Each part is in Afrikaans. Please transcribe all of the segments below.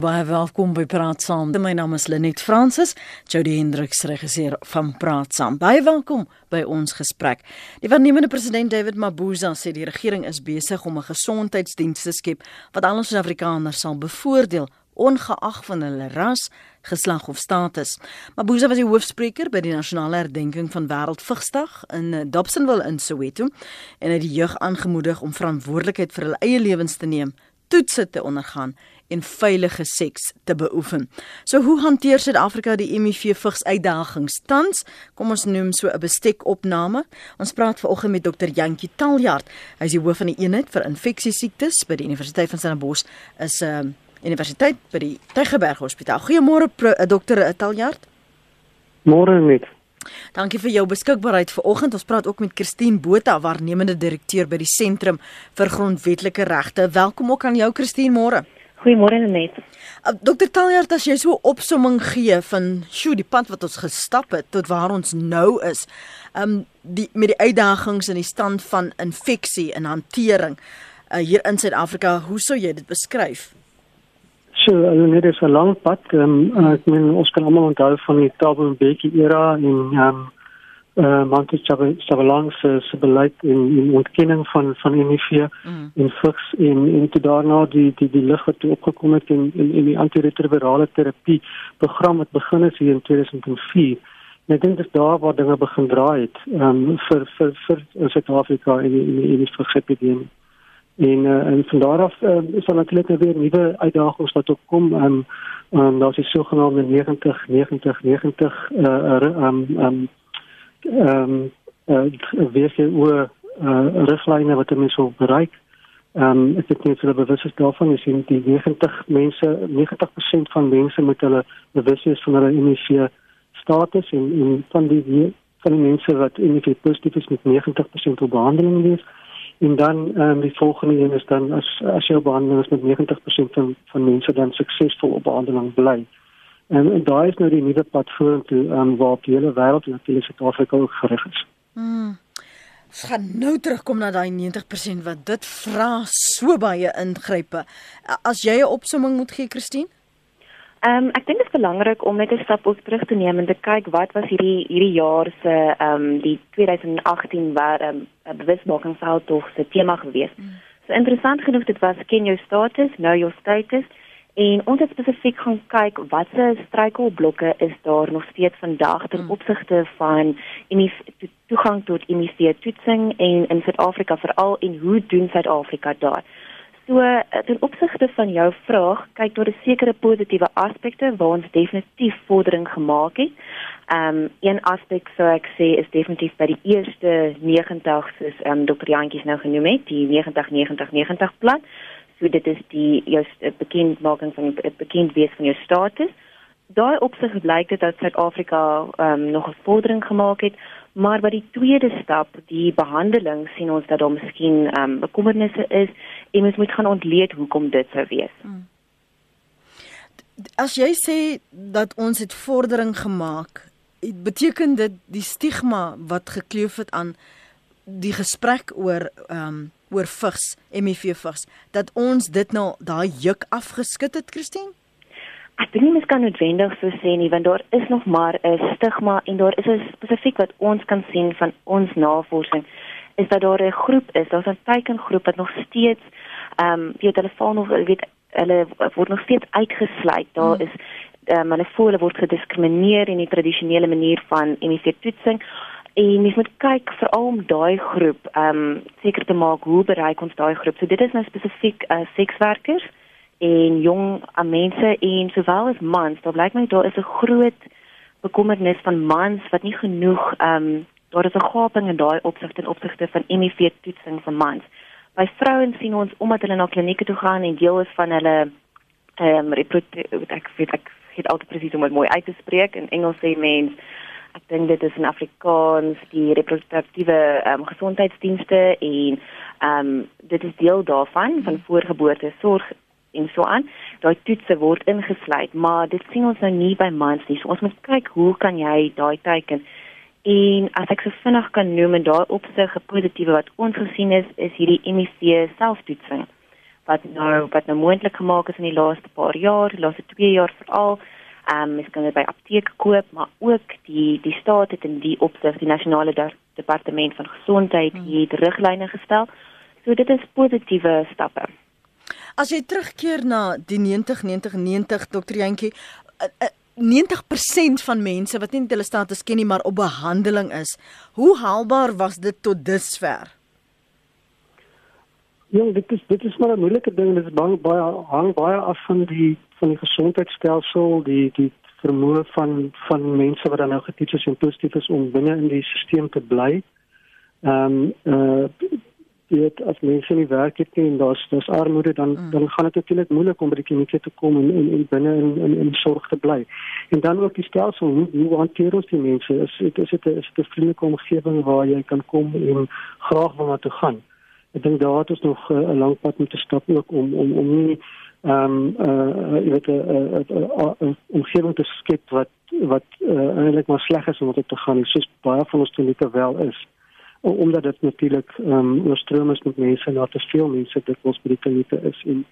Baie welkom by Praat Saam. My naam is Lenet Fransis, Jody Hendriks regisseur van Praat Saam. Baie welkom by ons gesprek. Die waarnemende president David Mabuza sê die regering is besig om 'n gesondheidsdiens te skep wat al ons Suid-Afrikaners sal bevoordeel ongeag van hulle ras, geslag of status. Mabuza was die hoofspreker by die nasionale herdenking van Wêreldvigsdag in Dobsonville in Soweto en het die jeug aangemoedig om verantwoordelikheid vir hulle eie lewens te neem, toetse te ondergaan en veilige seks te beoefen. So hoe hanteer Suid-Afrika die HIV vigs uitdagings tans? Kom ons noem so 'n bestekopname. Ons praat vanoggend met Dr. Jantjie Taljaard. Hy is die hoof van die eenheid vir infeksiesiektes by die Universiteit van Stellenbosch. Is 'n uh, universiteit by die Tygerberg Hospitaal. Goeiemôre uh, Dr. Taljaard. Môre net. Dankie vir jou beskikbaarheid vanoggend. Ons praat ook met Christine Botha, waarnemende direkteur by die Sentrum vir Grondwetlike Regte. Welkom ook aan jou Christine môre. Goeiemôre net. Uh, Dokter Taljaard, as jy so opsomming gee van sjoe, die pad wat ons gestap het tot waar ons nou is, um die met die uitdagings in die stand van infeksie en hantering uh, hier in Suid-Afrika, hoe sou jy dit beskryf? So, dit is 'n lang pad. Um, uh, ek meen ons kan almal onthou van die Thabo Mbeki era en um uh, eh, Manke Chavalang se se beleid in in ontkenning van van HIV mm. en vigs en en toe daarna die die die lig wat opgekom het in in, in die antiretrovirale terapie program wat begin het hier in 2004 en ek dink dit is daar waar dinge begin draai het um, vir vir vir Suid-Afrika in die, in die, in die vigsepidemie en uh, en van daar af uh, is daar natuurlik nou weer nuwe uitdagings wat opkom um, um, daar is die sogenaamde 90 90 90 uh, um, um, ehm um, uh, oor uh, riglyne wat mense wil bereik. Ehm um, ek het net hulle bewus is daarvan is die 90 mense 90% van mense met hulle bewus is van hulle HIV status en en van die van die mense wat HIV positief is met 90% op behandeling is en dan ehm um, die volgende een is dan as as jy op behandeling is met 90% van van mense dan suksesvol op behandeling bly. En, en daar is nou die nuwe pad vorentoe um, waar die hele wêreld en natuurlik Suid-Afrika ook gerig is. Mm. Ons gaan nou terugkom na daai 90% wat dit vra so baie ingrype. As jy 'n opsomming moet gee, Christine? Ehm um, ek dink dit is belangrik om net 'n stap op terug te neem en te kyk wat was hierdie hierdie jaar se ehm um, die 2018 waar ehm um, bewusmakingsveldtog se tema gewees. Mm. So interessant genoeg dit was ken jou status, know your status En ons het spesifiek gaan kyk watse struikelblokke is daar nog steeds vandag ten hmm. opsigte van in toegang tot HIV toetsing en in Suid-Afrika veral en hoe doen Suid-Afrika daar? So ten opsigte van jou vraag, kyk daar 'n sekere positiewe aspekte waar ons definitief vordering gemaak het. Ehm um, een aspek sou ek sê is definitief by die eerste 90 soos ehm um, Dr. Jantjies nou genoem het, die 90 90 90 plan so dit is die jou bekendmaking van die bekend wees van jou status. Daai opsig blyk dit dat Suid-Afrika um, nog 'n vordering gemaak het, maar by die tweede stap, die behandeling, sien ons dat daar miskien um, bekommernisse is en ons moet gaan ontleed hoekom dit sou wees. Hmm. As jy sê dat ons het vordering gemaak, beteken dit die stigma wat gekleef het aan die gesprek oor ehm um, oor vigs, HIV vigs, dat ons dit nou daai juk afgeskit het, Christine? Ek dink mens kan noodwendig so sê nie, want daar is nog maar 'n stigma en daar is 'n spesifiek wat ons kan sien van ons navorsing is dat daar 'n groep is, daar's 'n teikengroep wat nog steeds ehm um, die telefoon of weet hulle word nog steeds uitgesluit. Daar hmm. is ehm um, hulle voel hulle word gediskrimineer in die tradisionele manier van HIV toetsing En mens moet kyk veral om daai groep ehm um, seker te maak hoe bereik ons daai groep. So dit is nou spesifiek uh, sekswerkers en jong uh, mense en sowel as mans. Daar blyk my daar is 'n groot bekommernis van mans wat nie genoeg ehm um, daar is 'n gaping in daai opsig ten opsigte van HIV toetsing vir mans. By vrouens sien ons omdat hulle na klinieke toe gaan en deel is van hulle ehm um, ek weet ek het altyd presies om dit mooi uit te spreek in Engels sê mens ek dink dit is in Afrikaans die reproduktiewe um, gesondheidsdienste en ehm um, dit is deel daarvan van voorgeboorte sorg en so aan. Daai toetse word ingesluit, maar dit sien ons nou nie by mans nie. So ons moet kyk hoe kan jy daai teiken En as ek so vinnig kan noem en daai opsig 'n positiewe wat ons gesien is, is hierdie HIV selftoetsing wat nou wat nou moontlik gemaak is in die laaste paar jaar, die laaste 2 jaar veral. Ehm um, mens kan dit by apteke koop, maar ook die die staat het in die opsig die nasionale departement van gesondheid hmm. het riglyne gestel. So dit is positiewe stappe. As jy terugkeer na die 90 90 90 dokter Jantjie, 90% van mense wat nie hulle status ken nie maar op behandeling is. Hoe haalbaar was dit tot dusver? Ja, dit is dit is maar 'n moeilike ding. Dit is baie baie hang baie af van die van die gesondheidstelsel, die die vermoë van van mense wat dan nou getoets is en positief is om binne in die stelsel te bly. Ehm um, uh weet as mense nie werk het nie en daar's daar's armoede dan mm. dan gaan dit natuurlik moeilik om by die kliniek te kom en en, en binne in in in sorg te bly. En dan ook die stelsel hoe hoe hanteer ons die mense? Is dit is dit is dit 'n vriendelike omgewing waar jy kan kom en graag wil na toe gaan? Ek dink daar het ons nog eh, 'n uh, lang pad moet stap ook om om om nie ehm um, uh jy weet 'n omgewing te skep wat wat uh, eintlik maar sleg is om op te gaan soos baie van ons klinieke wel is. Omdat dit natuurlik ehm um, oorstroom is met mense na te veel mense dit ons by die klinieke is en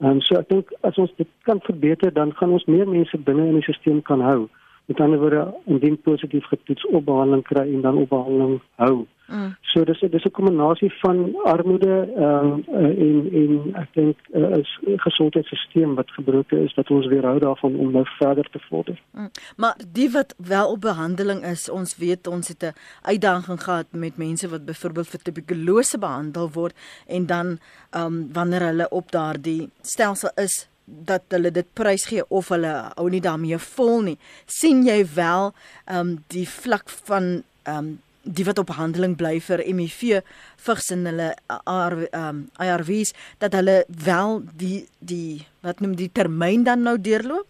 ehm um, so ek dink as ons dit kan verbeter dan gaan ons meer mense binne in die stelsel kan hou met ander woorde indien positief getoets op behandeling kry en dan op behandeling hou. Mm. So dis dis 'n kombinasie van armoede ehm uh, en en ek dink uh, is 'n gesondheidstelsel wat gebroken is dat ons weer hou daarvan om nou verder te vorder. Mm. Maar die wat wel op behandeling is, ons weet ons het 'n uitdaging gehad met mense wat byvoorbeeld vir tuberkulose behandel word en dan ehm um, wanneer hulle op daardie stelsel is dat hulle dit prys gee of hulle hou nie daarmee vol nie. sien jy wel ehm um, die vlak van ehm um, die wat op behandeling bly vir HIV vigs in hulle ehm um, ARVs dat hulle wel die die wat noem die termyn dan nou deurloop?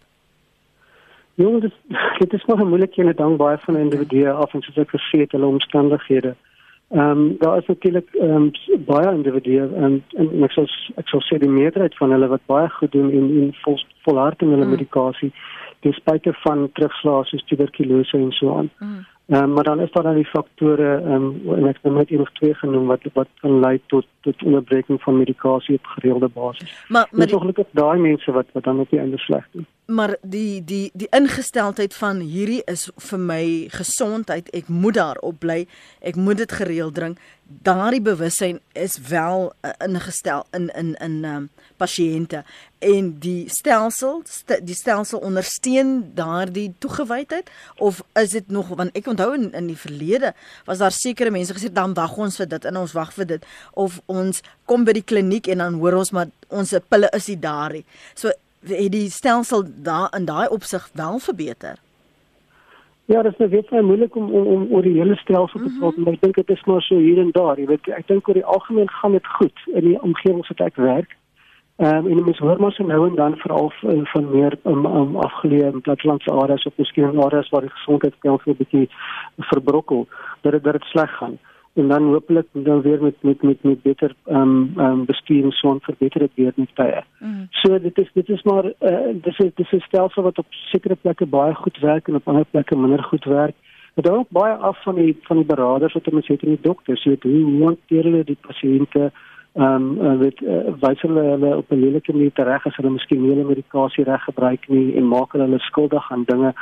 Ja, dit dit is maar moeilik en dit hang baie van individue af en soos ek gesê het hulle omstandighede. Ehm um, daar is natuurlik ehm um, baie individue en, en ek sal ek sal sê die meerderheid van hulle wat baie goed doen en en vol volhard in hulle mm. medikasie ten spyte van terugslae soos tuberkulose en so aan. Mm. Um, maar dan is daar dan die faktore um, en ek het net een of twee genoem wat wat kan lei tot tot onderbreking van medikasie op gereelde basis. Maar maar ongelukkig daai mense wat wat dan op die einde sleg doen. Maar die die die ingesteldheid van hierdie is vir my gesondheid. Ek moet daarop bly. Ek moet dit gereeld drink daardie bewussyn is wel uh, ingestel in in in um, pasiënte en die stelsel st die stelsel ondersteun daardie toegewydheid of is dit nog want ek onthou in, in die verlede was daar sekere mense gesê dan wag ons vir dit en ons wag vir dit of ons kom by die kliniek en dan hoor ons maar ons pille is nie daar nie so het die stelsel daar in daai opsig wel verbeter Ja, dit is net baie moeilik om om om oor die hele stelsel te praat, mm -hmm. maar ek dink dit is maar so hier en daar. Jy weet, ek dink oor die algemeen gaan dit goed in die omgewing wat ek werk. Ehm um, en mens hoor maar so nou en dan veral van, van meer um, um, afgeleë plattelandse areas of miskien areas waar die gesondheidstelsel 'n bietjie verbrokkel, dat dit dat dit sleg gaan en dan hopelik dan weer met met met met beter ehm um, ehm um, bestuur en so 'n verbeterde weer met tye. Mm. So dit is dit is maar uh, dis is dis is stelsel wat op sekere plekke baie goed werk en op ander plekke minder goed werk. Dit hang ook baie af van die van die beraders wat ons het in die dokters, weet hoe hoe hanteer hulle die pasiënte ehm um, uh, weet uh, wys hulle hulle op 'n lelike manier reg as hulle miskien nie hulle medikasie reg gebruik nie en maak hulle skuldig aan dinge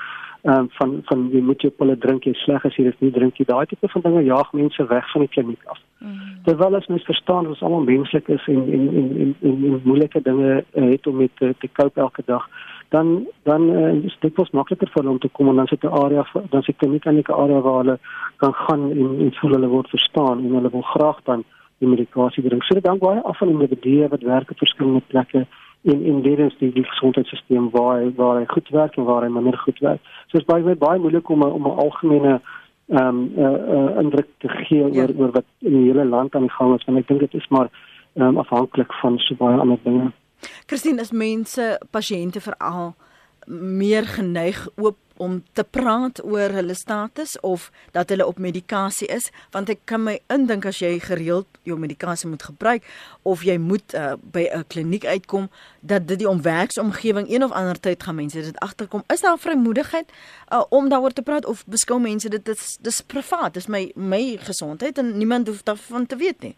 um, van van jy moet jou pille drink jy sleg as jy dit nie drink jy daai tipe van dinge jaag mense weg van die kliniek af. Mm. Terwyl as mens verstaan dat ons almal menslik is en en en en, en, en moeilike dinge uh, het om met te, te koop elke dag dan dan uh, is dit mos makliker vir hulle om te kom en dan sit 'n area dan sit hulle net in 'n area waar hulle kan gaan en en voel hulle word verstaan en hulle wil graag dan die medikasie drink. So dit hang baie af van die individue wat werk op verskillende plekke en en dit is die, die gesondheidstelsel waar hy, waar hy goed werk en waar hy minder goed werk. So dit is baie baie moeilik om om 'n algemene ehm um, uh, uh, indruk te gee ja. oor oor wat in die hele land aan die gang is want ek dink dit is maar ehm um, afhanklik van so baie ander dinge. Christine, is mense pasiënte veral meer geneig oop om te praat oor hulle status of dat hulle op medikasie is want ek kan my indink as jy gereeld jou medikasie moet gebruik of jy moet uh, by 'n kliniek uitkom dat dit die omwerksomgewing een of ander tyd gaan mense dit agterkom is daar vrymoedigheid uh, om daaroor te praat of beskou mense dit dis dis privaat dis my my gesondheid en niemand hoef daarvan te weet nie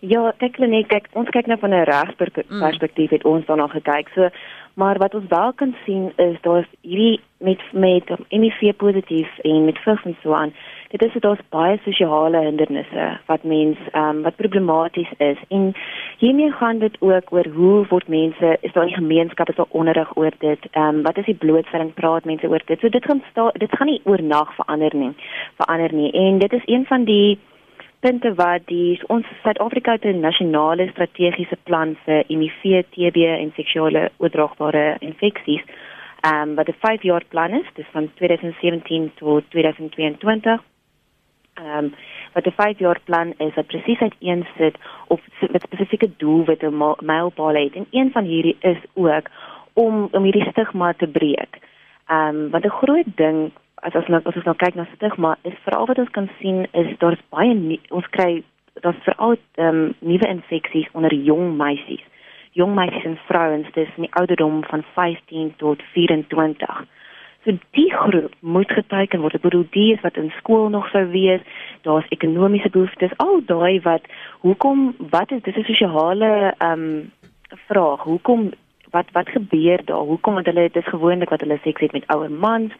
Ja, kyk net, kyk, ons kyk nou van 'n regsperspektief mm. het ons daarna gekyk. So, maar wat ons wel kan sien is daar's hierdie met met HIV positief en met vigs en so aan. Dit is dit daar's baie sosiale hindernisse wat mens ehm um, wat problematies is. En hiermee gaan dit ook oor hoe word mense is daar 'n gemeenskap is daar onderrig oor dit. Ehm um, wat is die blootstelling praat mense oor dit. So dit gaan sta, dit gaan nie oornag verander nie. Verander nie. En dit is een van die punte wat die ons Suid-Afrika 'n nasionale strategiese plan vir HIV, TB en seksuele oordraagbare infeksies. Ehm um, wat 'n 5-jaar plan is, dis van 2017 tot 2022. Ehm um, wat 'n 5-jaar plan is wat presies uiteensit op met spesifieke doelwitte mylpaal het en een van hierdie is ook om om hierdie stigma te breek. Ehm um, wat 'n groot ding as as nou as ons nou kyk na stigma is veral wat ons kan sien is daar's baie nie, ons kry daar's veral ehm um, nuwe infeksies onder jong meisies. Jong meisies en vrouens in die ouderdom van 15 tot 24. So die groep moet geteken word. Ek bedoel die is wat in skool nog sou wees. Daar's ekonomiese behoeftes. Al daai wat hoekom wat is dis 'n sosiale ehm um, vraag. Hoekom wat wat gebeur daar? Hoekom want hulle dit is gewoonlik wat hulle seks het met ouer mans.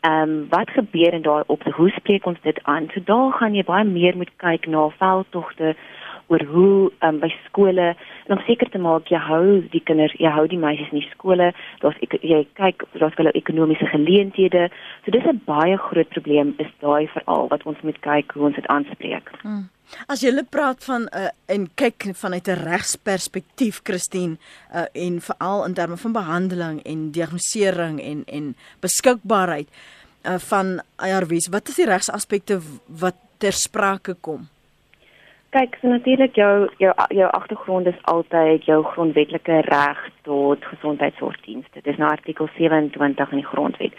Ehm um, wat gebeur en daar op hoe spreek ons dit aan? So daar gaan jy baie meer moet kyk na veldtogte oor hoe um, by skole om seker te maak jy hou die kinders, jy hou die meisies in die skole. Daar's jy kyk daar's hulle ekonomiese geleenthede. So dis 'n baie groot probleem is daai veral wat ons moet kyk hoe ons dit aanspreek. Hmm. As jy lê praat van 'n uh, en kyk vanuit 'n regsperspektief Christine uh, en veral in terme van behandeling en diagnostisering en en beskikbaarheid uh, van ARVs, wat is die regsaspekte wat ter sprake kom? Kyk, so natuurlik jou jou jou agtergrond is altyd jou grondwetlike reg tot gesondheidsorgdienste. Dit is nou artikel 27 in die grondwet.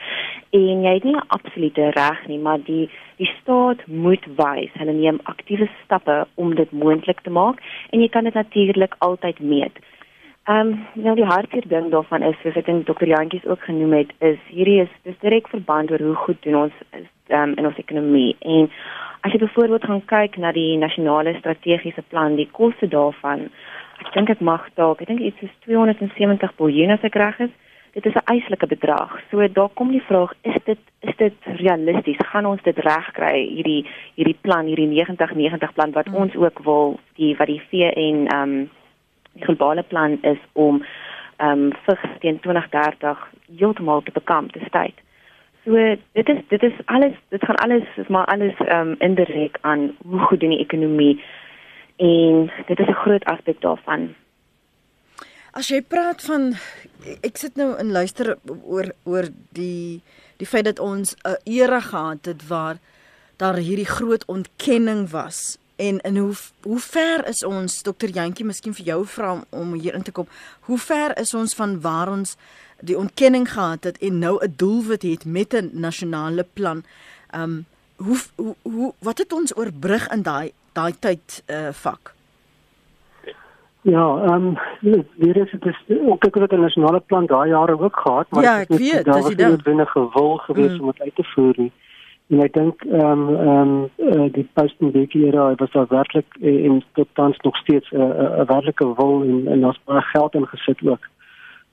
En jy het nie 'n absolute reg nie, maar die die staat moet wys hulle neem aktiewe stappe om dit moontlik te maak en jy kan dit natuurlik altyd meet. Ehm um, nou die hartseer ding daarvan is soos ek dink dokter Jantjies ook genoem het, is hierdie is dis direk verband oor hoe goed doen ons is um, in ons ekonomie en As jy byvoorbeeld gaan kyk na die nasionale strategiese plan, die koste daarvan, ek dink dit mag dalk, ek dink iets is 270 miljard as ek reg is. Dit is 'n eislike bedrag. So daar kom die vraag, is dit is dit realisties? Gaan ons dit regkry hierdie hierdie plan, hierdie 90-90 plan wat hmm. ons ook wil, die wat die VN ehm um, die globale plan is om ehm um, vir teen 2030 heeltemal te bekamp te state. So dit is dit is alles dit gaan alles is maar alles ehm um, indirek aan hoe goed doen die ekonomie en dit is 'n groot aspek daarvan. As jy praat van ek sit nou in luister oor oor die die feit dat ons 'n era gehad het waar daar hierdie groot ontkenning was en in hoe hoe ver is ons dokter Jantjie miskien vir jou vra om hier in te kom hoe ver is ons van waar ons die ontkenning gehad het en nou 'n doelwit het met 'n nasionale plan. Um hoe hoe, hoe wat het ons oorbrug in daai daai tyd uh vak? Ja, ehm um, weer is dit ook ek het 'n nasionale plan daai jare ook gehad, maar ja, ek weet, daar was nie binne gewil gewees mm. om dit uit te voer nie. En ek dink ehm um, ehm um, uh, die post-pandemie era was daar werklik uh, en tot tans nog steeds 'n uh, 'n werklike wil en en daar's baie geld ingesit ook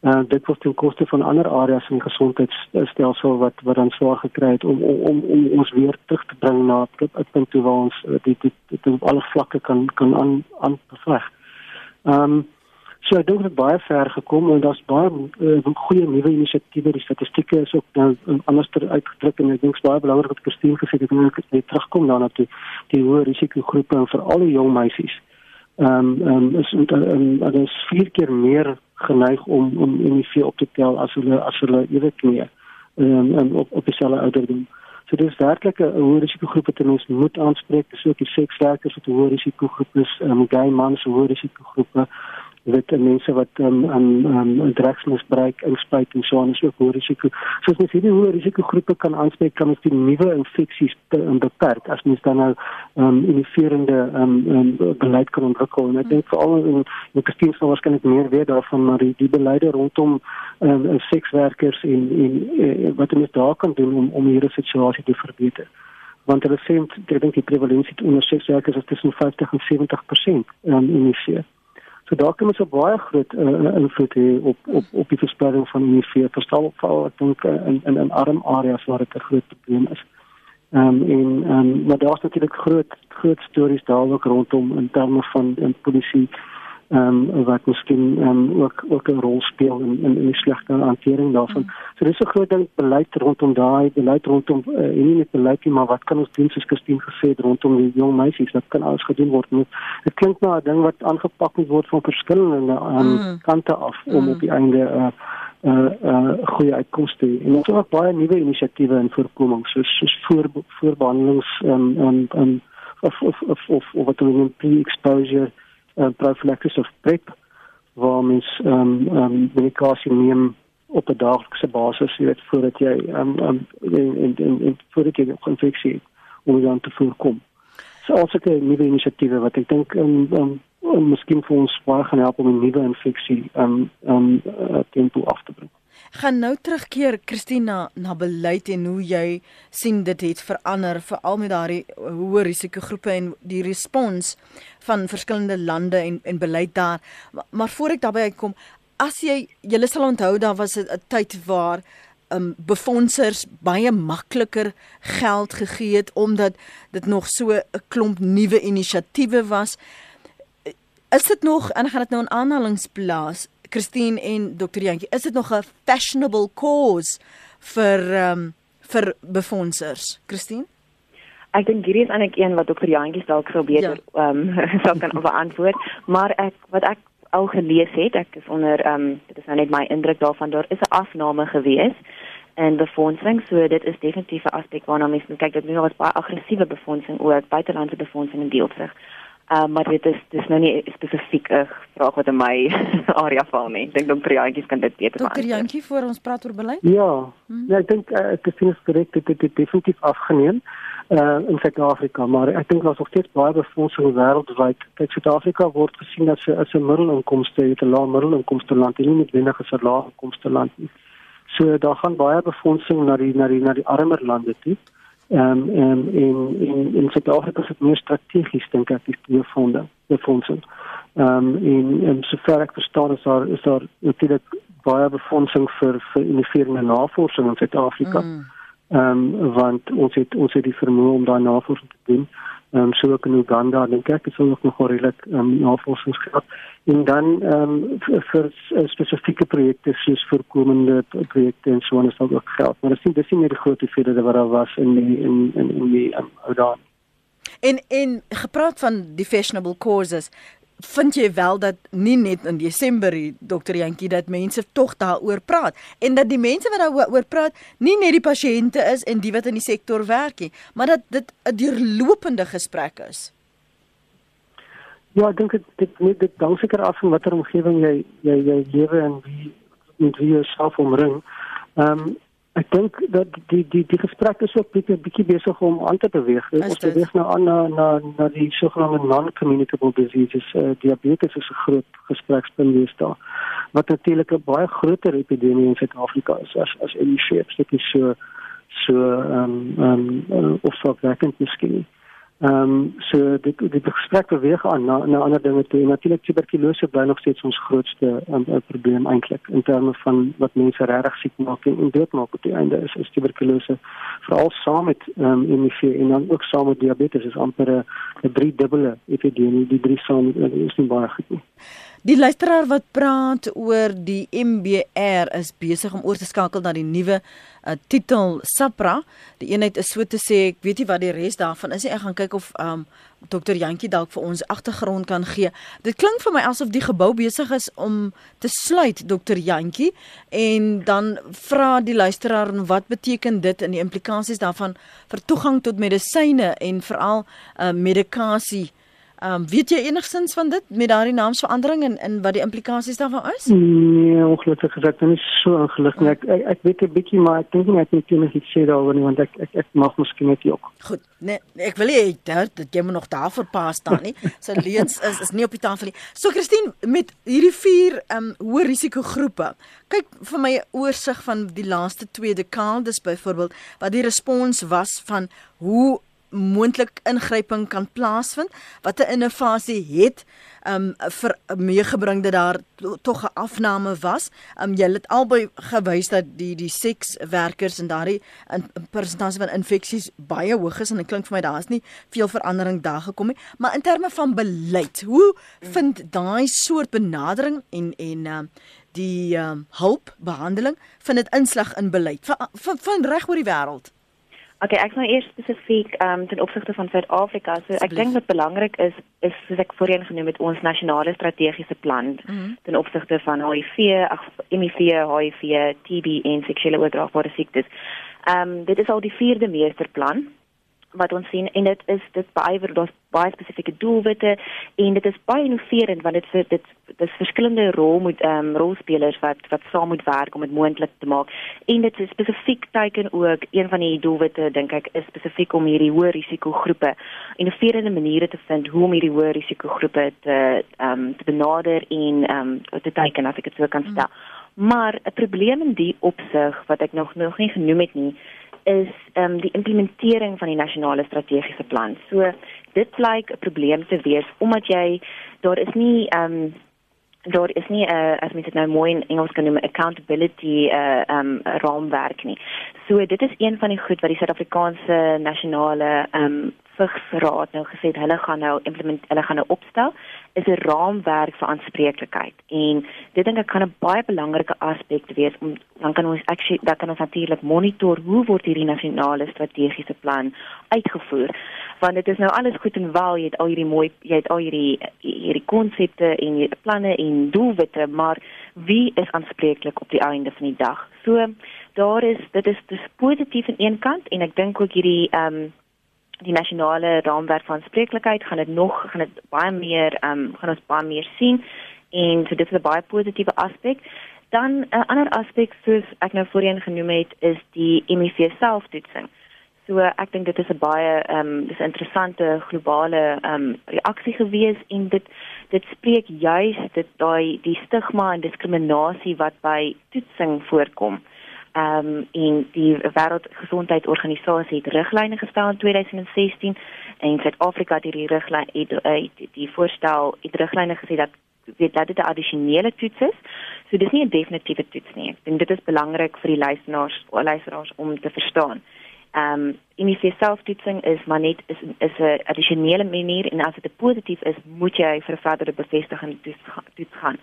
uh, dit was ten koste van ander areas in gesondheidsstelsel wat wat dan swaar gekry het om om om, om ons weer terug te bring na 'n punt toe waar ons uh, dit dit op alle vlakke kan kan aan aan beveg. Ehm um, so ek dink dit baie ver gekom en daar's baie uh, goeie nuwe inisiatiewe. Die statistieke is ook nou anders uitgedruk en ek dink baie belangrik dat Christine gesê het ek net terugkom daarna toe die hoë risikogroepe en veral die jong meisies. Ehm um, um, is en um, is vier keer meer geneig om om HIV op te tel as hulle as hulle weet nie ehm um, op op dieselfde ouderdom. So dis werklik 'n hoë risikogroep wat ons moet aanspreek, dis ook die sekswerkers wat hoë risikogroep is, ehm um, gay mans, hoë risikogroepe weet mense wat ehm um, ehm um, drugsmisbruik inspuit en so aan is ook hoë risiko. So as mens hierdie hoë risikogroepe kan aanspreek, kan ons die nuwe infeksies um, beperk as mens dan nou ehm um, innoverende ehm um, um, beleid kan ontwikkel. En ek dink veral in die Christine sal waarskynlik meer weet daarvan maar die, die beleide rondom ehm um, sekswerkers en en uh, wat ons daar kan doen om om hierdie situasie te verbeter want hulle sê ek dink die prevalensie onder sekswerkers is tussen 50 en 70% um, in die see. So daar kan ons 'n baie groot uh, invloed hê op op op die verspreiding van HIV, verstaan val ek dink uh, in in in arm areas waar dit 'n groot probleem is. Ehm um, en ehm um, maar daar's natuurlik groot groot stories daar ook rondom in terme van in polisie ehm um, wat miskien ehm um, ook ook 'n rol speel in in, in die slegte hantering daarvan. Mm. So dis 'n groot ding beleid rondom daai beleid rondom uh, en nie net beleid nie, maar wat kan ons doen soos Christine gesê het rondom die jong meisies wat kan alles gedoen word. Dit klink na 'n ding wat aangepak moet word van verskillende um, mm. kante af om mm. op die einde 'n uh, uh, uh, goeie uitkomste te hê. En ons het ook baie nuwe inisiatiewe in voorkoming soos soos voor voorbehandelings en um, en um, um, of of of of, of wat ons noem pre-exposure uh, prophylaxis of PrEP waar mens ehm um, ehm um, medikasie neem op 'n daaglikse basis, jy weet, voordat jy ehm um, um, in in in voordat jy 'n infeksie om dan te voorkom. So also 'n nuwe inisiatief wat ek dink ehm um, um, miskien vir ons baie gaan help om 'n nuwe infeksie ehm um, ehm um, tempo af te bring gaan nou terugkeer Christina na beleid en hoe jy sien dit het verander veral met daardie hoë risikogroepe en die respons van verskillende lande en en beleid daar. Maar, maar voor ek daarbey uitkom as jy julle sal onthou daar was 'n tyd waar um befondsers baie makliker geld gegee het omdat dit nog so 'n klomp nuwe inisiatiewe was. Is dit nog en gaan dit nou in aanhalings plaas Christine en Dr. Jantjie, is dit nog 'n fashionable cause vir ehm um, vir befondsers? Christine? Ek dink hierdie is eintlik een wat Dr. Jantjie dalk sou beter ja. ehm ja. um, sou kan beantwoord, maar ek wat ek al gelees het, ek is onder ehm um, dit is nou net my indruk daarvan daar is 'n afname gewees en befondsing so dit is definitief 'n aspek waarna mense moet kyk dit is nou baie aggressiewe befondsing ook buitelandse befondsing in die opsig Uh, maar dit is dis nou nie spesifiek 'n vraag wat in my area val nie. Ek dink dokter Jantjie kan dit beter beantwoord. Dokter Jantjie voor ons praat oor beleid? Ja. Hmm. Ja, ek dink uh, ek sien dit korrek dit het definitief afgeneem uh in Suid-Afrika, maar ek dink daar's nog steeds baie befondsing wêreldwyd. Kyk, Suid-Afrika word gesien as 'n as 'n middelinkomste, 'n lae middelinkomste land, nie net wendig as 'n lae inkomste land nie. So daar gaan baie befondsing na die na die na die armer lande toe. Ehm um, en in in in Suid-Afrika is dit meer strategies dink ek die befonde befondsing. Ehm um, en en sover ek verstaan is daar is daar natuurlik baie befondsing vir vir innovering en navorsing in Suid-Afrika. Mm. Ehm mm. um, want ons het ons het die vermoë om daai navorsing te doen ehm um, so ook in Uganda en kyk is ook nog redelik ehm um, navorsingsgraad en dan ehm um, vir, vir spesifieke projekte soos voorkomende projekte en so anders ook geld. Maar dit is dis nie meer die groot hoeveelhede wat daar was in die, in in in die um, Oudaan. En en gepraat van die fashionable causes vind jy wel dat nie net in Desember hier dokter Jantjie dat mense tog daaroor praat en dat die mense wat daaroor praat nie net die pasiënte is en die wat in die sektor werk nie, maar dat dit 'n deurlopende gesprek is. Ja, ek dink dit dit net dit dan seker af van watter omgewing jy jy jy lewe en wie met wie jy self omring. Ehm um, Ek dink dat die die die gesprek is ook bietjie bietjie besig om aan te beweeg. Ons beweeg nou aan na na na die sogenaamde non-communicable diseases. Uh, diabetes is 'n groot gesprekspunt hier staan. Wat natuurlik 'n baie groter epidemie in Suid-Afrika is as as HIV. Dit is so so ehm um, ehm um, uh, of so werkend miskien. Ehm um, so dit die gesprek beweeg aan na na ander dinge toe. Natuurlik tuberkulose bly nog steeds ons grootste um, probleem eintlik in terme van wat mense regtig siek maak en, en doodmaak op die einde is, is tuberkulose veral saam met ehm um, HIV en dan ook saam met diabetes is amper 'n drie dubbele epidemie. Die drie saam is nie baie goed nie. Die luisteraar wat praat oor die MBR is besig om oor te skakel na die nuwe uh, titel Sapra. Die eenheid is so te sê, ek weet nie wat die res daarvan is nie. Ek gaan kyk of um Dr. Jantjie dalk vir ons agtergrond kan gee. Dit klink vir my asof die gebou besig is om te sluit, Dr. Jantjie, en dan vra die luisteraar wat beteken dit en die implikasies daarvan vir toegang tot medisyne en veral uh, medikasie Ehm um, weet jy enigsins van dit met daardie naamsverandering en en wat die implikasies daarvan is? Nee, ongelukkig gesê dan is so ingelig nie. Ek, ek ek weet 'n bietjie maar ek dink nie ek moet net iets sê daaroor nie want ek ek ek mag miskien net ook. Goed. Nee, ek wil jy dat dit jy moet nog daar verpas staan nie. So leens is is nie op die tafel nie. So Christine met hierdie vier ehm um, hoë risiko groepe. Kyk vir my 'n oorsig van die laaste 2 dekades byvoorbeeld wat die respons was van hoe moontlik ingryping kan plaasvind? Watter innovasie het um vir meegebring dat daar tog 'n afname was? Um jy het albei gewys dat die die sekswerkers en daardie in, in persentasie van infeksies baie hoog is en dit klink vir my daar's nie veel verandering daar gekom nie, maar in terme van beleid, hoe vind daai soort benadering en en um die um, hulp behandeling vind dit inslag in beleid van van, van reg oor die wêreld. Okay, ek nou eers spesifiek um, ten opsigte van Suid-Afrika. So ek dink wat belangrik is is soos ek voorheen genoem het ons nasionale strategiese plan mm -hmm. ten opsigte van HIV, ag HIV, HIV, TB en seksuele oordraagbare siektes. Ehm um, dit is al die vierde meesterplan wat ons sien en dit is dit beïwer daar's baie spesifieke doelwitte en dit is baie innoverend want dit vir dit dis verskillende rol moet ehm um, rolspelers wat wat saam moet werk om dit moontlik te maak en dit is spesifiek teiken ook een van die doelwitte dink ek is spesifiek om hierdie hoë risiko groepe innoverende maniere te vind hoe om hierdie hoë risiko groepe te ehm um, te benader en ehm um, te teiken as ek dit so kan stel mm. maar 'n probleem in die opsig wat ek nog nog nie genoem het nie is ehm um, die implementering van die nasionale strategiese plan. So dit blyk 'n probleem te wees omdat jy daar is nie ehm um, daar is nie 'n uh, as mens dit nou mooi in Engels kan noem accountability 'n uh, ehm um, raamwerk nie. So dit is een van die goed wat die Suid-Afrikaanse nasionale ehm um, vigsraad nou gesê hulle gaan nou implement hulle gaan nou opstel is 'n raamwerk vir aanspreeklikheid. En dit dink ek kan 'n baie belangrike aspek wees om dan kan ons actually dan kan ons natuurlik monitor hoe word hierdie nasionale strategiese plan uitgevoer. Want dit is nou alles goed en wel jy het al hierdie mooi jy het al hierdie hierdie konsepte en hierdie planne en doelwitte maar wie is aanspreeklik op die einde van die dag? So daar is dit is dis positief aan een kant en ek dink ook hierdie ehm um, die nasionale raamwerk van spreeklikheid gaan dit nog gaan dit baie meer ehm um, gaan ons baie meer sien en so dit is 'n baie positiewe aspek. Dan 'n uh, ander aspek soos ek nou voorheen genoem het is die MEV selftoetsing. So ek dink dit is 'n baie ehm um, dis 'n interessante globale ehm um, reaksie gewees en dit dit spreek juis dit daai die stigma en diskriminasie wat by toetsing voorkom ehm um, en die wêreldgesondheidsorganisasie het riglyne gestel in 2016 en Suid-Afrika het hierdie riglyn het, het die, voorstel het riglyne gesê dat weet dat dit 'n addisionele toets is. So dis nie 'n definitiewe toets nie. Ek dink dit is belangrik vir die luisteraars luisteraars om te verstaan. Ehm um, initiële selftoetsing is maar net is is 'n addisionele manier en as dit positief is, moet jy vir verdere bevestiging toets gaan.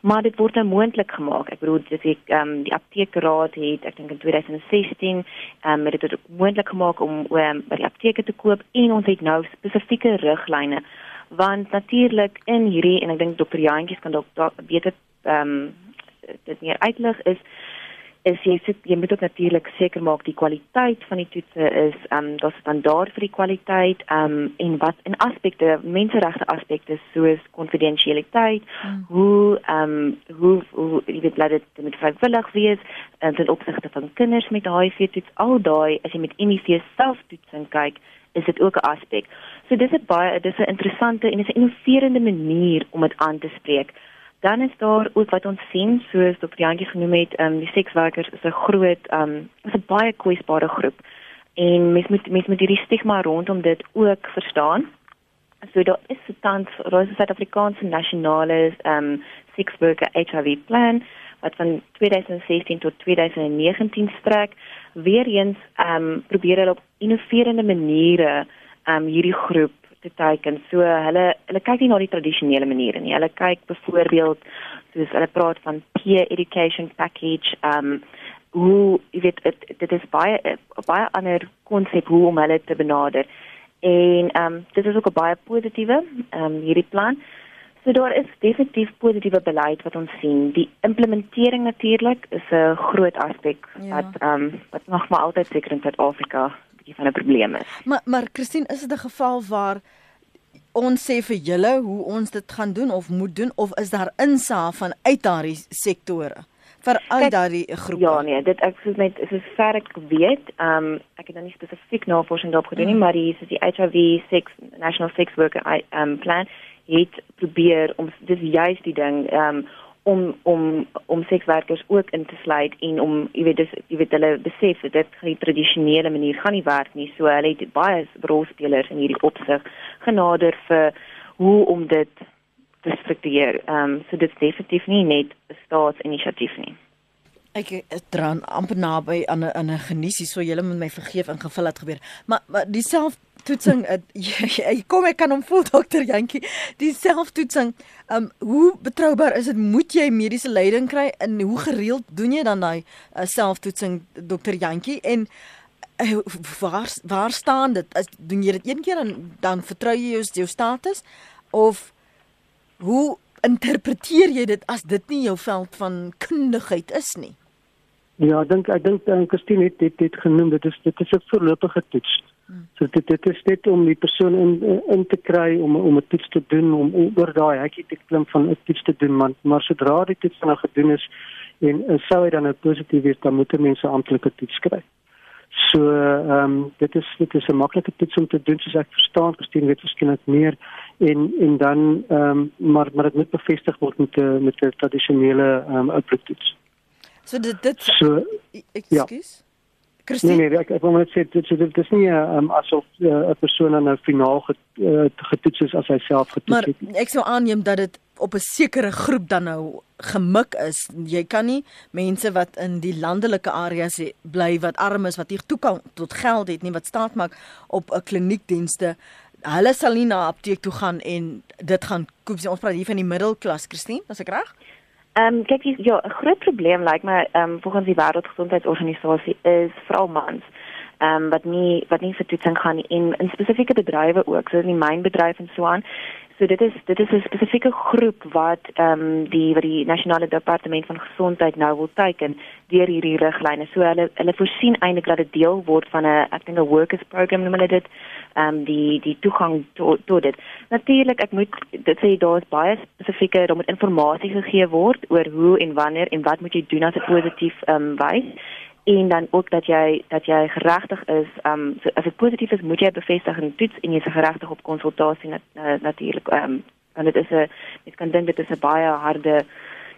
Maar dit word nou moontlik gemaak. Ek bedoel dis ek ehm um, die apteekraad het ek dink in 2016 ehm um, dit het moontlik gemaak om um, by die apteke te koop en ons het nou spesifieke riglyne want natuurlik in hierdie en ek dink dokter Jantjies kan dalk beter ehm um, dit meer uitlig is is jy sit jy moet ook natuurlik seker maak die kwaliteit van die toetse is ehm um, daar's standaard vir die kwaliteit ehm um, en wat in aspekte menseregte aspekte soos konfidensialiteit mm. hoe ehm um, hoe hoe jy weet laat dit met vrywillig wees en um, ten opsigte van kinders met HIV toets al daai as jy met HIV selftoetsing kyk is dit ook 'n aspek. So dis 'n baie dis 'n interessante en dis 'n innoverende manier om dit aan te spreek. Dan is daar ook wat ons sien, soos Dr. Jantjie genoem het, ehm um, die sekswerkers is 'n groot ehm um, is 'n baie kwesbare groep. En mens moet mens moet hierdie stigma rondom dit ook verstaan. So daar is tans Rosa Suid-Afrikaanse nasionale ehm um, sekswerker HIV plan wat van 2016 tot 2019 strek. Weereens ehm um, probeer hulle op innoverende maniere ehm um, hierdie groep te teiken. So hulle hulle kyk nie na die tradisionele maniere nie. Hulle kyk byvoorbeeld soos hulle praat van peer education package um hoe jy weet dit, dit is baie baie ander konsep hoe om hulle te benader. En um dit is ook 'n baie positiewe um hierdie plan. So daar is definitief positiewe beleid wat ons sien. Die implementering natuurlik is 'n groot aspek ja. wat um wat nog maar altyd seker in Suid-Afrika bietjie van 'n probleem is. Maar maar Christine, is dit 'n geval waar ons sê vir julle hoe ons dit gaan doen of moet doen of is daar insaag van uit daardie sektore vir al daardie groepe? Ja nee, dit ek soos net is ver ek weet, ehm um, ek het dan nie spesifiek navorsing daarop gedoen nie, mm. maar die is die HIV sex National Sex Worker ehm um, plan het probeer om dis juist die ding ehm um, om om om sekswerkers ook in te sluit en om jy weet dis jy weet hulle besef dat dit die tradisionele manier gaan nie werk nie. So hulle het baie rolspelers in hierdie opsig genader vir hoe om dit te struktureer. Ehm um, so dit is definitief nie net 'n staatsinisiatief nie. Ek dran amper naby aan 'n aan 'n geniesie so julle moet my vergeef ingevul het gebeur. Maar maar dieselfde toetsing jy kom ek kan hom voel dokter Jantjie. Die selftoetsing um hoe betroubaar is dit? Moet jy mediese leiding kry? En hoe gereeld doen jy dan daai uh, selftoetsing dokter Jantjie? En uh, waar waar staan dit? As doen jy dit een keer en dan vertrou jy jou, jou status? Of hoe interpreteer jy dit as dit nie jou veld van kundigheid is nie? Ja, ek dink ek dink Christine het dit dit genoem dit is dit is 'n voorlopige toets. So dit dit is net om die persoon in in te kry om om 'n toets te doen om oor daai hekkie te klim van 'n toets te doen maar maar sodra die toets dan gedoen is en, en sou hy dan nou positief wees dan moet mense amptelike toets kry. So ehm um, dit is dit is 'n maklike toets om te doen soos ek verstaan Christine weet miskien meer en en dan ehm um, maar maar dit moet bevestig word met 'n met 'n tradisionele ehm um, uitbreektoets. So dit dit so ekskuus. Ja. Christine? Nee nee, ek ek wil net sê dit dit is nie um, asof eh, 'n uh, persoon aan 'n finaal get, uh, getoets is as hy self getoets maar, het. Maar ek sou aanneem dat dit op 'n sekere groep dan nou gemik is. Jy kan nie mense wat in die landelike areas bly wat arm is wat hier toe kan tot geld het nie wat staat maak op 'n kliniekdienste. Hulle sal nie na apteek toe gaan en dit gaan koop. Ons praat hier van die middelklas, Christine, as ek reg? Ehm um, kyk jy ja, 'n groot probleem lyk like my ehm um, volgens die Wêreldgesondheidsorganisasie is vroumans ehm um, wat nie wat nie vir toetsing gaan nie en in spesifieke bedrywe ook, so in die mynbedryf en so aan. So dit is dit is 'n spesifieke groep wat ehm um, die wat die nasionale departement van gesondheid nou wil teiken deur hierdie riglyne. So hulle hulle voorsien eintlik dat dit deel word van 'n ek dink 'n workers program noem hulle dit ehm um, die die toegang tot to dit. Natuurlik ek moet dit sê daar is baie spesifieke daar moet inligting gegee word oor hoe en wanneer en wat moet jy doen as dit positief ehm um, wys en dan ook dat jy dat jy geregtig is ehm um, so, as dit positief is moet jy bevestig en toets en jy is geregtig op konsultasie nat, uh, natuurlik ehm um, en dit is 'n mens kan dink dit is 'n baie harde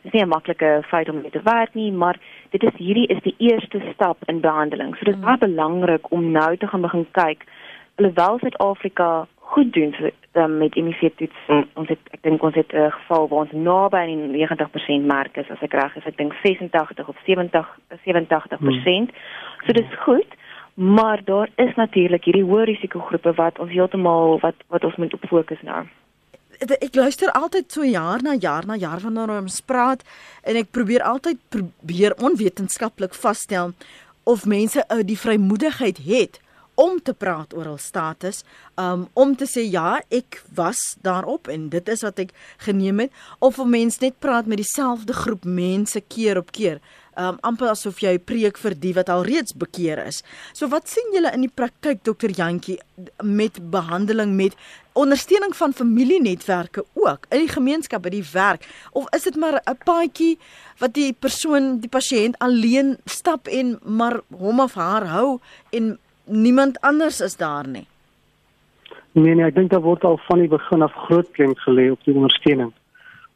dis nie 'n maklike feit om mee te werk nie maar dit is hierdie is die eerste stap in behandeling so dit is mm. baie belangrik om nou te gaan begin kyk alhoewel Suid-Afrika goed doen so, um, met HIV toets. Mm. Ons het ek dink ons het 'n uh, geval waar ons naby aan die 90% mark is as ek reg is. Ek dink 86 of 70 87%. Mm. So dis goed. Maar daar is natuurlik hierdie hoë risikogroepe wat ons heeltemal wat wat ons moet op fokus nou. Ek luister altyd so jaar na jaar na jaar wanneer ons praat en ek probeer altyd probeer onwetenskaplik vasstel of mense uh, die vrymoedigheid het om te praat oor hul status, um om te sê ja, ek was daarop en dit is wat ek geneem het of om mense net praat met dieselfde groep mense keer op keer. Um amper asof jy preek vir die wat al reeds bekeer is. So wat sien julle in die praktyk dokter Jantjie met behandeling met ondersteuning van familienetwerke ook in die gemeenskap by die werk of is dit maar 'n paadjie wat die persoon die pasiënt alleen stap en maar hom of haar hou en niemand anders is daar nie. Nee nee, ek dink daar word al van die begin af groot klem gelê op die ondersteuning.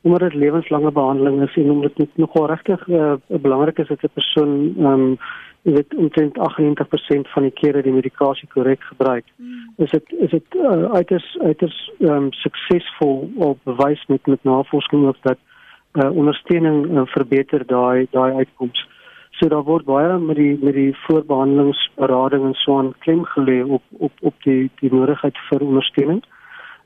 Omdat dit lewenslange behandeling is en omdat dit nogal regtig uh, belangrik is dat 'n persoon ehm um, weet omtrent 98% van die kere die medikasie korrek gebruik. Hmm. Is dit is dit uh, uiters uiters ehm um, suksesvol op bewys met met navorsing ook dat uh, ondersteuning uh, verbeter daai daai uitkomste. So daar word baie met die met die voorbehandelingsberading en so aan klem gelê op op op die die nodigheid vir ondersteuning.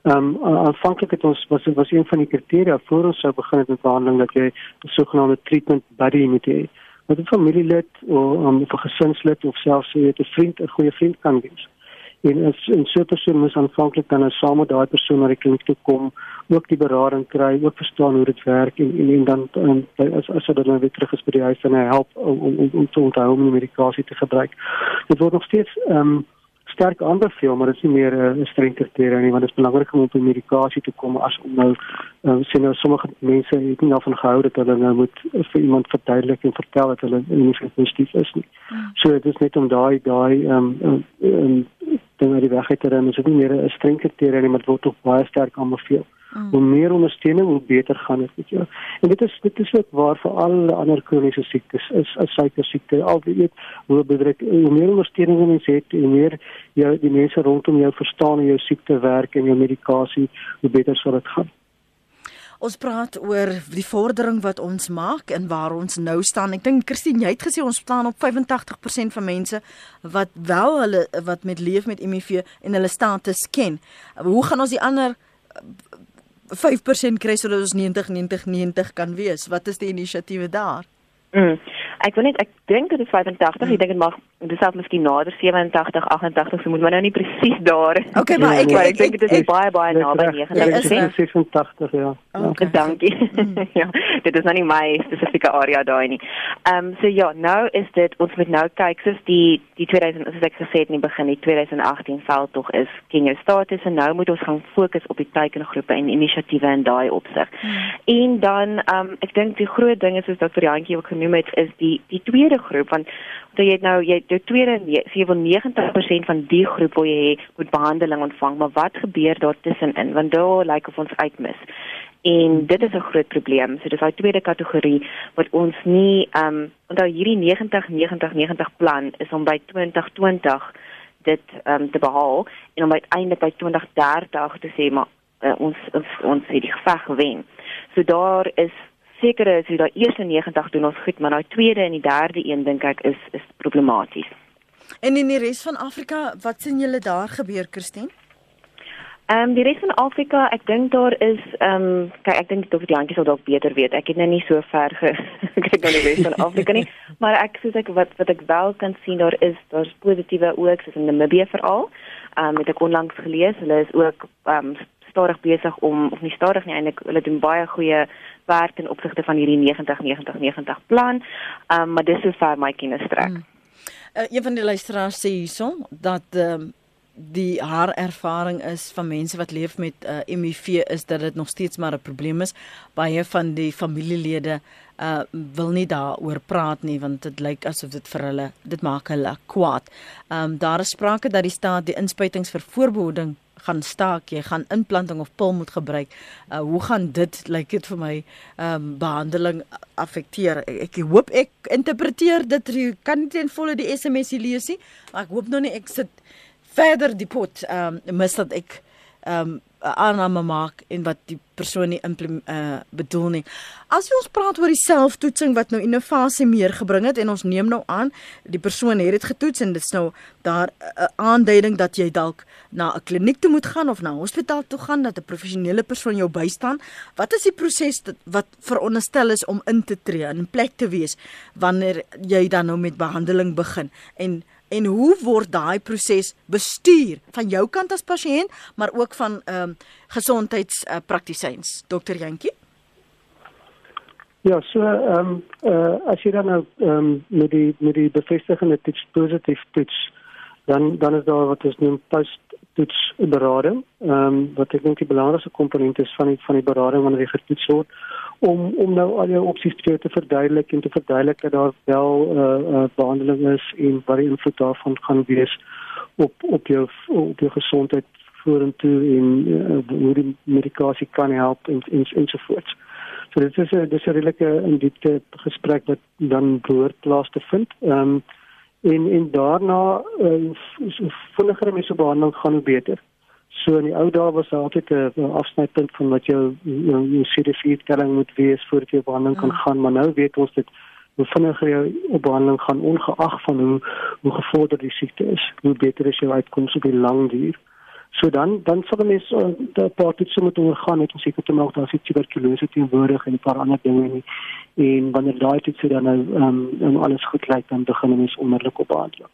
Ehm um, aanvanklik het ons was was een van die kriteria voor ons sou begin met behandeling dat jy 'n sogenaamde treatment buddy moet hê. Wat 'n familielid of um, 'n gesinslid of selfs 'n vriend, 'n goeie vriend kan wees en as 'n so 'n persoon moet aanvanklik dan saam met daai persoon na die kliniek toe kom, ook die berading kry, ook verstaan hoe dit werk en en, en dan en, as as hulle dan weer terug is by die huis en help om om om te onthou om die medikasie te gebruik. Dit word nog steeds ehm um, sterk aanbeveel, maar dit is nie meer eh, 'n uh, streng kriteria nie want dit is belangrik om op die medikasie te kom as om nou uh, sien nou sommige mense het nie daarvan gehou dat hulle nou moet vir iemand verduidelik en vertel dat hulle sensitief is nie. Hmm. So dit is net om daai daai ehm um, um, ding uit die weg te ren. Dit is nie meer 'n streng kriteria nie, maar dit word tog baie sterk aanbeveel. Mm. Hoe meer ondersteuning, hoe beter gaan dit met jou. En dit is dit is ook waar vir alle ander kroniese siektes is, is suiker siekte. Al die eet hoe bedruk hoe meer ondersteuning jy het, hoe meer jou die mense rondom jou verstaan hoe jou siekte werk en jou medikasie, hoe beter sal dit gaan. Ons praat oor die vordering wat ons maak en waar ons nou staan. Ek dink Christine, jy het gesê ons staan op 85% van mense wat wel hulle wat met leef met HIV en hulle status ken. Hoe gaan ons die ander 5% kry sodat ons 90 90 90 kan wees? Wat is die inisiatiewe daar? Mm. Ek weet net ek dink dit is 85, mm. ek dink dit mag dis self miskien nader 87, 88, so moet maar nou nie presies daar. Okay, maar ek ek, ek, ek dink dit is baie baie naby 90. Ja, 86 ja. Okay. Dankie. Mm. ja, dit is nou nie my spesifieke area daai nie. Ehm um, so ja, nou is dit ons moet nou kyk soos die die 2000 soos ek gesê het in die begin, die 2018 val tog is ken jou status en nou moet ons gaan fokus op die teikengroepe en inisiatiewe in daai opsig. Mm. En dan ehm um, ek dink die groot ding is soos Dr. Jantjie ook genoem het is die die tweede groep want so jy het nou jy jou tweede 97% van die groep wil jy moet behandeling ontvang maar wat gebeur daar tussenin? Want daar lyk like of ons uitmis en dit is 'n groot probleem. So dis daai tweede kategorie wat ons nie ehm um, onthou hierdie 90 90 90 plan is om by 2020 dit ehm um, te behaal en om uiteindelik by 2030 te sê maar uh, ons ons ons het die geveg gewen. So daar is sekere is hoe daai eerste 90 doen ons goed, maar daai tweede en die derde een dink ek is is problematies. En in die res van Afrika, wat sien julle daar gebeur, Christine? Ehm um, die res van Afrika, ek dink daar is ehm um, kyk ek dink Dr. Jantjie sal dalk beter weet. Ek het nou nie so ver gekyk na die res van Afrika nie, maar ek sê ek wat wat ek wel kan sien daar is daar's positiewe ook soos in Namibië veral. Ehm um, het ek onlangs gelees, hulle is ook ehm um, stadig besig om of nie stadig nie eintlik hulle doen baie goeie werk in opsigte van hierdie 90 90 90 plan. Ehm um, maar dis so ver my kennis strek. Hmm. Uh, een van die luisteraars sê hierson dat ehm um, die haar ervaring is van mense wat leef met uh, eh, HIV is dat dit nog steeds maar 'n probleem is. Baie van die familielede uh wil nie daaroor praat nie want dit lyk asof dit vir hulle dit maak hulle kwaad. Ehm um, daar is sprake dat die staat die inspuitings vir voorbehoeding gaan staak, jy gaan implanting of pil moet gebruik. Uh hoe gaan dit lyk like dit vir my ehm um, behandeling affekteer? Ek, ek hoop ek interpreteer dit kan nie ten volle die SMS lees nie, maar ek hoop nog nie ek sit verder die pot ehm um, mis dat ek ehm um, aanname maak en wat die persoon nie uh, bedoel nie. As ons praat oor die selftoetsing wat nou innovasie meer gebring het en ons neem nou aan die persoon het dit getoets en dit's nou daar 'n uh, aanduiding dat jy dalk na 'n kliniek toe moet gaan of na hospitaal toe gaan dat 'n professionele persoon jou bystaan. Wat is die proses wat veronderstel is om in te tree en in plek te wees wanneer jy dan nou met behandeling begin en en hoe word daai proses bestuur? Van jou kant as pasiënt maar ook van ehm um, gesondheidspraktisyns uh, dokter Jantjie? Ja so ehm um, uh, as jy dan nou ehm um, met die met die bevestigende toets positief toets dan dan is daar wat ons noem post toets berading. Ehm um, wat ek dink die belangrikste komponent is van die van die berading wanneer jy getoets word om om nou al jou opsies te, te verduidelik en te verduidelik dat daar wel 'n uh, uh, behandeling is en wat die invloed daarvan gaan wees op op jou op jou gesondheid vorentoe en uh, hoe die medikasie kan help en en ensovoorts. So dit is 'n dis 'n redelike in diepte gesprek wat dan behoort plaas te vind. Ehm um, en en daarna uh, vinniger mense behandeling gaan hoe beter. So in die ou dae was daar altyd 'n afsnypunt van wat jou jou, jou CD4 telling moet wees voordat jy op behandeling kan ja. gaan, maar nou weet ons dit hoe vinniger jy op behandeling gaan ongeag van hoe hoe gevorder die siekte is, hoe beter is jou uitkoms op die lang duur. So dan dan sal mens uh, die partitjie moet ondergaan net om seker te maak dat sy tuberkulose teenwoordig en 'n paar ander dinge nie. En wanneer daai sê dan nou um, um, alles goed lyk dan begin mens onmiddellik op behandeling.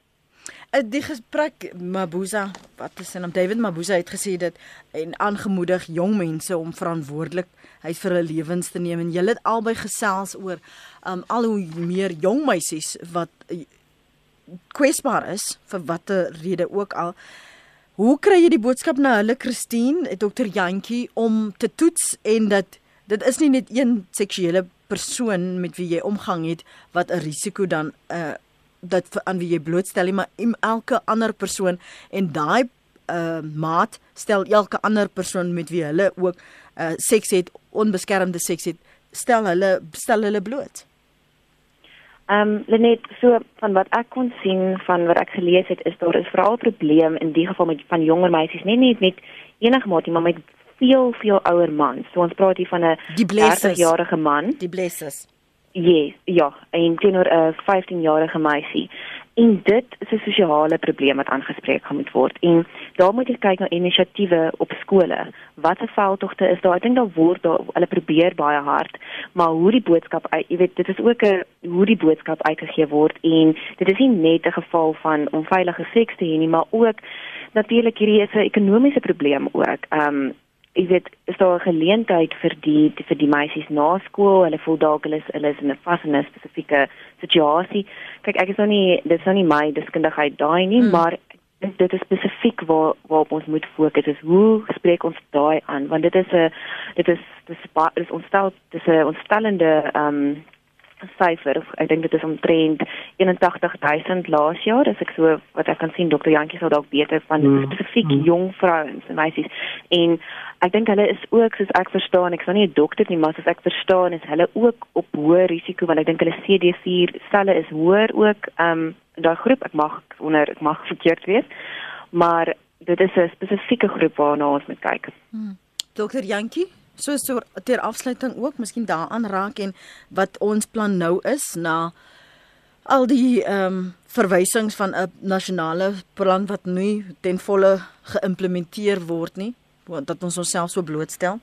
Eh, die gesprek Mabuza wat is en om David Mabuza het gesê dit en aangemoedig jong mense om verantwoordelik hy vir hulle lewens te neem. En julle het albei gesels oor um al hoe meer jong meisies wat uh, kwesbaar is vir watter rede ook al. Hoe kry jy die boodskap na hulle Christine Dr Jantjie om te toets en dat dit is nie net een seksuele persoon met wie jy omgang het wat 'n risiko dan uh dat aan wie jy blootstel, maar elke ander persoon en daai uh, maat, stel elke ander persoon met wie hulle ook uh, seks het, onbeskermde seks het, stel hulle stel hulle bloot. Ehm um, Lenet, so van wat ek kon sien van wat ek gelees het, is daar is veral 'n probleem in die geval met van jonger meisies, nie net met enige maat nie, maar met veel veel ouer mans. So ons praat hier van 'n 30-jarige man. Die blesses. Yes, ja, en teenoor 'n 15-jarige meisie. En dit is 'n sosiale probleem wat aangespreek gaan moet word. En daar moet jy kyk na inisiatiewe op skole. Wat se veldtogte is daar? Ek dink daar word daar hulle probeer baie hard, maar hoe die boodskap, jy weet, dit is ook 'n hoe die boodskap uitgegee word en dit is nie net 'n geval van onveilige seks te hê nie, maar ook natuurlik hierdie is 'n ekonomiese probleem ook. Ehm um, Is dit is daar 'n geleentheid vir die vir die meisies na skool? Hulle voel dalk hulle is hulle is in 'n vas in 'n spesifieke situasie kyk ek is nou nie dis nou nie my deskundigheid daai nie, hmm. maar dit is spesifiek waar waarop ons moet fokus is hoe spreek ons daai aan want dit is 'n dit is dis is ons stel dis 'n ontstellende ehm um, syfer ek dink dit is omtrent 81000 laas jaar as ek so wat ek kan sien dokter Jantjie sou dalk beter van hmm. spesifiek hmm. jong vrouens en meisies en ek dink hulle is ook soos ek verstaan ek is nie 'n dokter nie maar soos ek verstaan is hulle ook op hoë risiko want ek dink hulle CD4 selle is hoër ook ehm um, daai groep ek mag onder ek mag verkeerd wees maar dit is 'n spesifieke groep waarna ons moet kyk. Hmm. Dokter Jantjie So so ter afsluiting ook miskien daaraan raak en wat ons plan nou is na al die ehm um, verwysings van 'n nasionale plan wat nie ten volle geïmplementeer word nie want dat ons onsself so blootstel.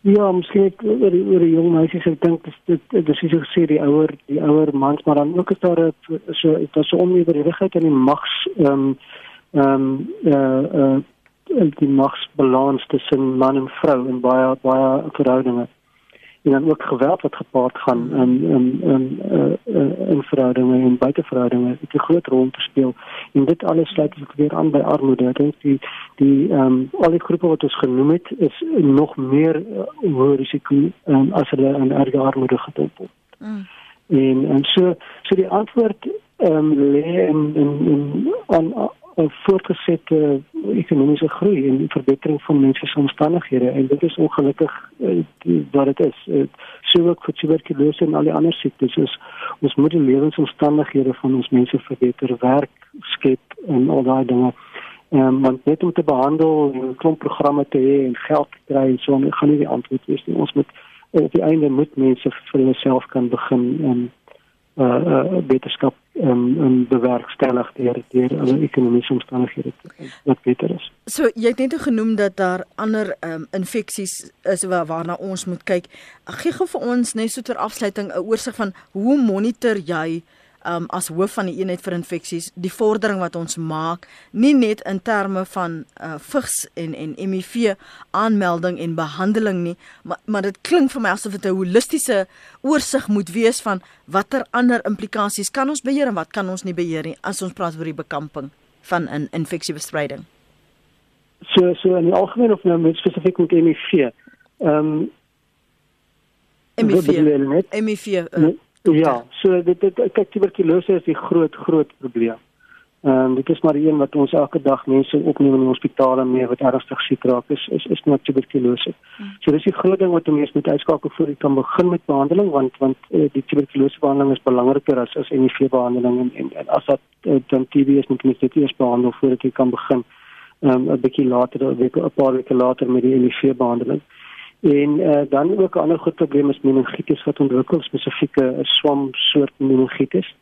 Ja, miskien oor die oor die jong meisies ek dink dit dit is so gesê die ouer die ouer mans maar dan ook is daar 'n so dit is so onevenredigheid in die mags ehm um, ehm um, eh uh, uh, die magsbalans tussen man en vrou in baie baie verhoudinge. En dan ook geweld wat gepaard gaan in in in uh, in verhoudinge en buiteverhoudinge het 'n groot rol te speel. En dit alles sluit ook weer aan by armoede. Ek dink die die ehm um, al die groepe wat ons genoem het is nog meer uh, hoë risiko um, as hulle in erge armoede word. Mm. En en so so die antwoord ehm um, lê in in in aan voortgesette ekonomiese groei en verbetering van mense se omstandighede en dit is ongelukkig uh, wat dit is. Uh, so ook vir tuberkulose en al die ander siektes is ons moet die lewensomstandighede van ons mense verbeter, werk skep en al daai dinge. Ehm want net om te behandel en klomp programme te hê en geld te kry, so gaan nie die antwoord wees nie. Ons moet op die einde moet mense vir hulle self kan begin en uh, uh wetenskap um, um bewerkstellig deur deur alle ekonomiese omstandighede wat beter is. So jy het net genoem dat daar ander um infeksies is waar, waarna ons moet kyk. Gee gou vir ons net so ter afsluiting 'n oorsig van hoe monitor jy um as hoof van die eenheid vir infeksies die vordering wat ons maak nie net in terme van uh vigs en en HIV aanmelding en behandeling nie maar maar dit klink vir my asof dit 'n holistiese oorsig moet wees van watter ander implikasies kan ons beheer en wat kan ons nie beheer nie as ons praat oor die bekamping van 'n infeksiebestryding. So so in die algemeen of nou met spesifiek met HIV ehm um, HIV HIV uh, Ja, so dit dit kyk tuberkulose is die groot groot probleem. Ehm um, dit is maar een wat ons elke dag mense opneem in die hospitale mee wat ernstig siek raak is is is net tuberkulose. Hmm. So dis die groot ding wat mense moet uitskakel voor jy kan begin met behandeling want want uh, die tuberkulose behandeling is belangriker as as HIV behandeling en, en en as dat uh, dan TB is moet jy dit eers behandel voordat jy kan begin. Ehm um, 'n bietjie later, 'n paar weke later met die HIV behandeling. En uh, dan ook 'n ander groot probleem is meningitis wat ontwikkel spesifieke 'n swam soort meningitis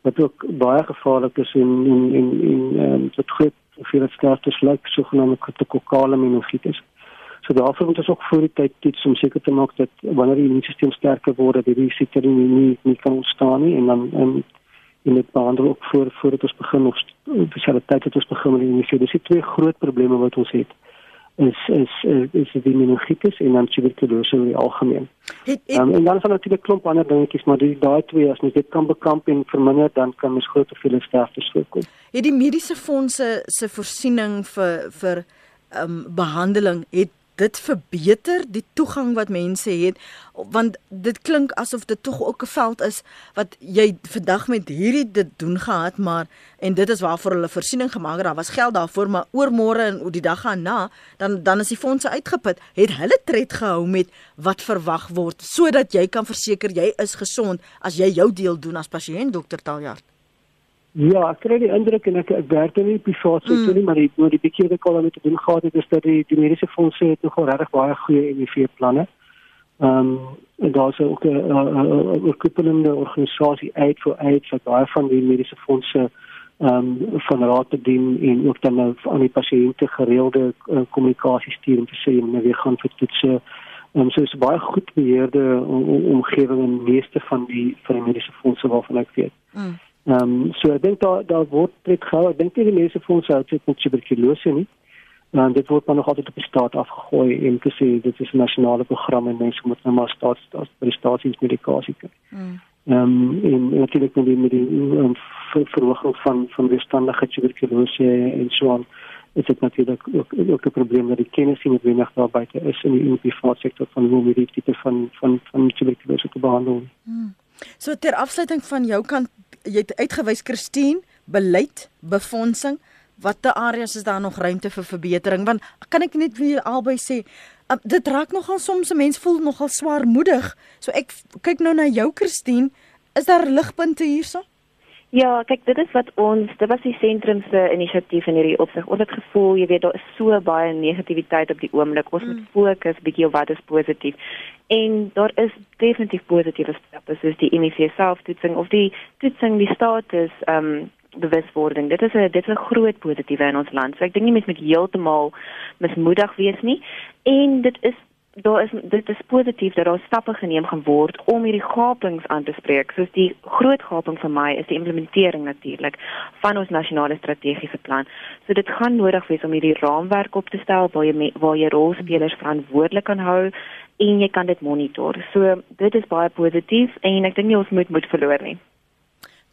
wat ook baie gevaarlik is en en en en um, dit groot veel sterktes lyk sogenaamde kryptokokale meningitis. So daarvoor moet ons ook voor die tyd toets om seker te maak dat wanneer die immuunstelsel sterker word dat die siekte nie nie, nie kan ontstaan nie en dan en in dit behandel ook voor voordat ons begin of spesiale tyd het ons begin met die immuunstelsel. Dis twee groot probleme wat ons het is is is die meningitis en dan tuberkulose in die algemeen. Het, het, um, en dan is daar natuurlik klomp ander dingetjies, maar die daai twee as mens dit kan bekamp en verminder, dan kan mens groot hoeveel sterftes voorkom. Het die mediese fondse se voorsiening vir vir ehm um, behandeling het dit verbeter die toegang wat mense het want dit klink asof dit tog ook 'n veld is wat jy vandag met hierdie dit doen gehad maar en dit is waarvoor hulle voorsiening gemaak het daar was geld daarvoor maar oormôre en die dag daarna dan dan is die fondse uitgeput het hulle tred gehou met wat verwag word sodat jy kan verseker jy is gesond as jy jou deel doen as pasiënt dokter Taljard Ja, ek kry die indruk en ek ek werk in die private sektor mm. nie, maar die oor die bietjie wat ek al met doen gehad het is dat die die mediese fondse het nogal regtig baie goeie MEV planne. Ehm um, en daar's ook 'n oorkoepelende organisasie uit vir uit wat baie van die mediese fondse ehm um, van raad te dien en ook dan nou aan die pasiënte gereelde uh, kommunikasie stuur om te sê jy moet weer gaan vir toetse. Ehm um, so is baie goed beheerde omgewing in meeste van die van die mediese fondse waarvan ek weet. Mm. Ehm um, so ek dink daar daar word dit gehou. Ek dink nie die mense voel sou dit met tuberkulose nie. Maar dit word dan nog altyd op die staat afgegooi en gesê dit is 'n nasionale program en mense moet nou maar staat staat prestasies medikasie kry. Hmm. Ehm um, en natuurlik met die met die um, verhoging van van weerstandige tuberkulose en so aan is dit natuurlik ook ook 'n probleem dat die kennis nie noodwendig daar buite is in die die private sektor van hoe om hierdie tipe van van van tuberkulose te behandel. Hmm. So ter afsluiting van jou kant jy het uitgewys Christine beleid befondsing watter areas is daar nog ruimte vir verbetering want kan ek net weer albei sê uh, dit raak nogal soms 'n mens voel nogal swaarmoedig so ek kyk nou na jou Christine is daar ligpunte hierso Ja, kyk, dit is wat ons, dit was die sentrum se inisiatief in hierdie opsig. Ons het gevoel, jy weet, daar is so baie negativiteit op die oomblik. Ons mm. moet fokus bietjie op wat is positief. En daar is definitief positiewe stappe soos die MEV selftoetsing of die toetsing die status ehm um, bewuswording. Dit is 'n dit is 'n groot positiewe in ons land. So ek dink nie mens moet heeltemal mismoedig wees nie. En dit is daar is dit is positief dat daar stappe geneem gaan word om hierdie gapings aan te spreek. Soos die groot gaping vir my is die implementering natuurlik van ons nasionale strategiese plan. So dit gaan nodig wees om hierdie raamwerk op te stel waar jy waar jy rolspelers verantwoordelik kan hou en jy kan dit monitor. So dit is baie positief en ek dink nie ons moet moed verloor nie.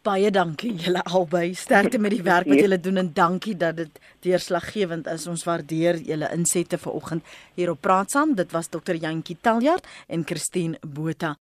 Baie dankie julle albei. Sterkte met die werk wat julle doen en dankie dat dit deurslaggewend is. Ons waardeer julle insette vanoggend hier op Praat saam. Dit was Dr. Jantjie Taljard en Christine Botha.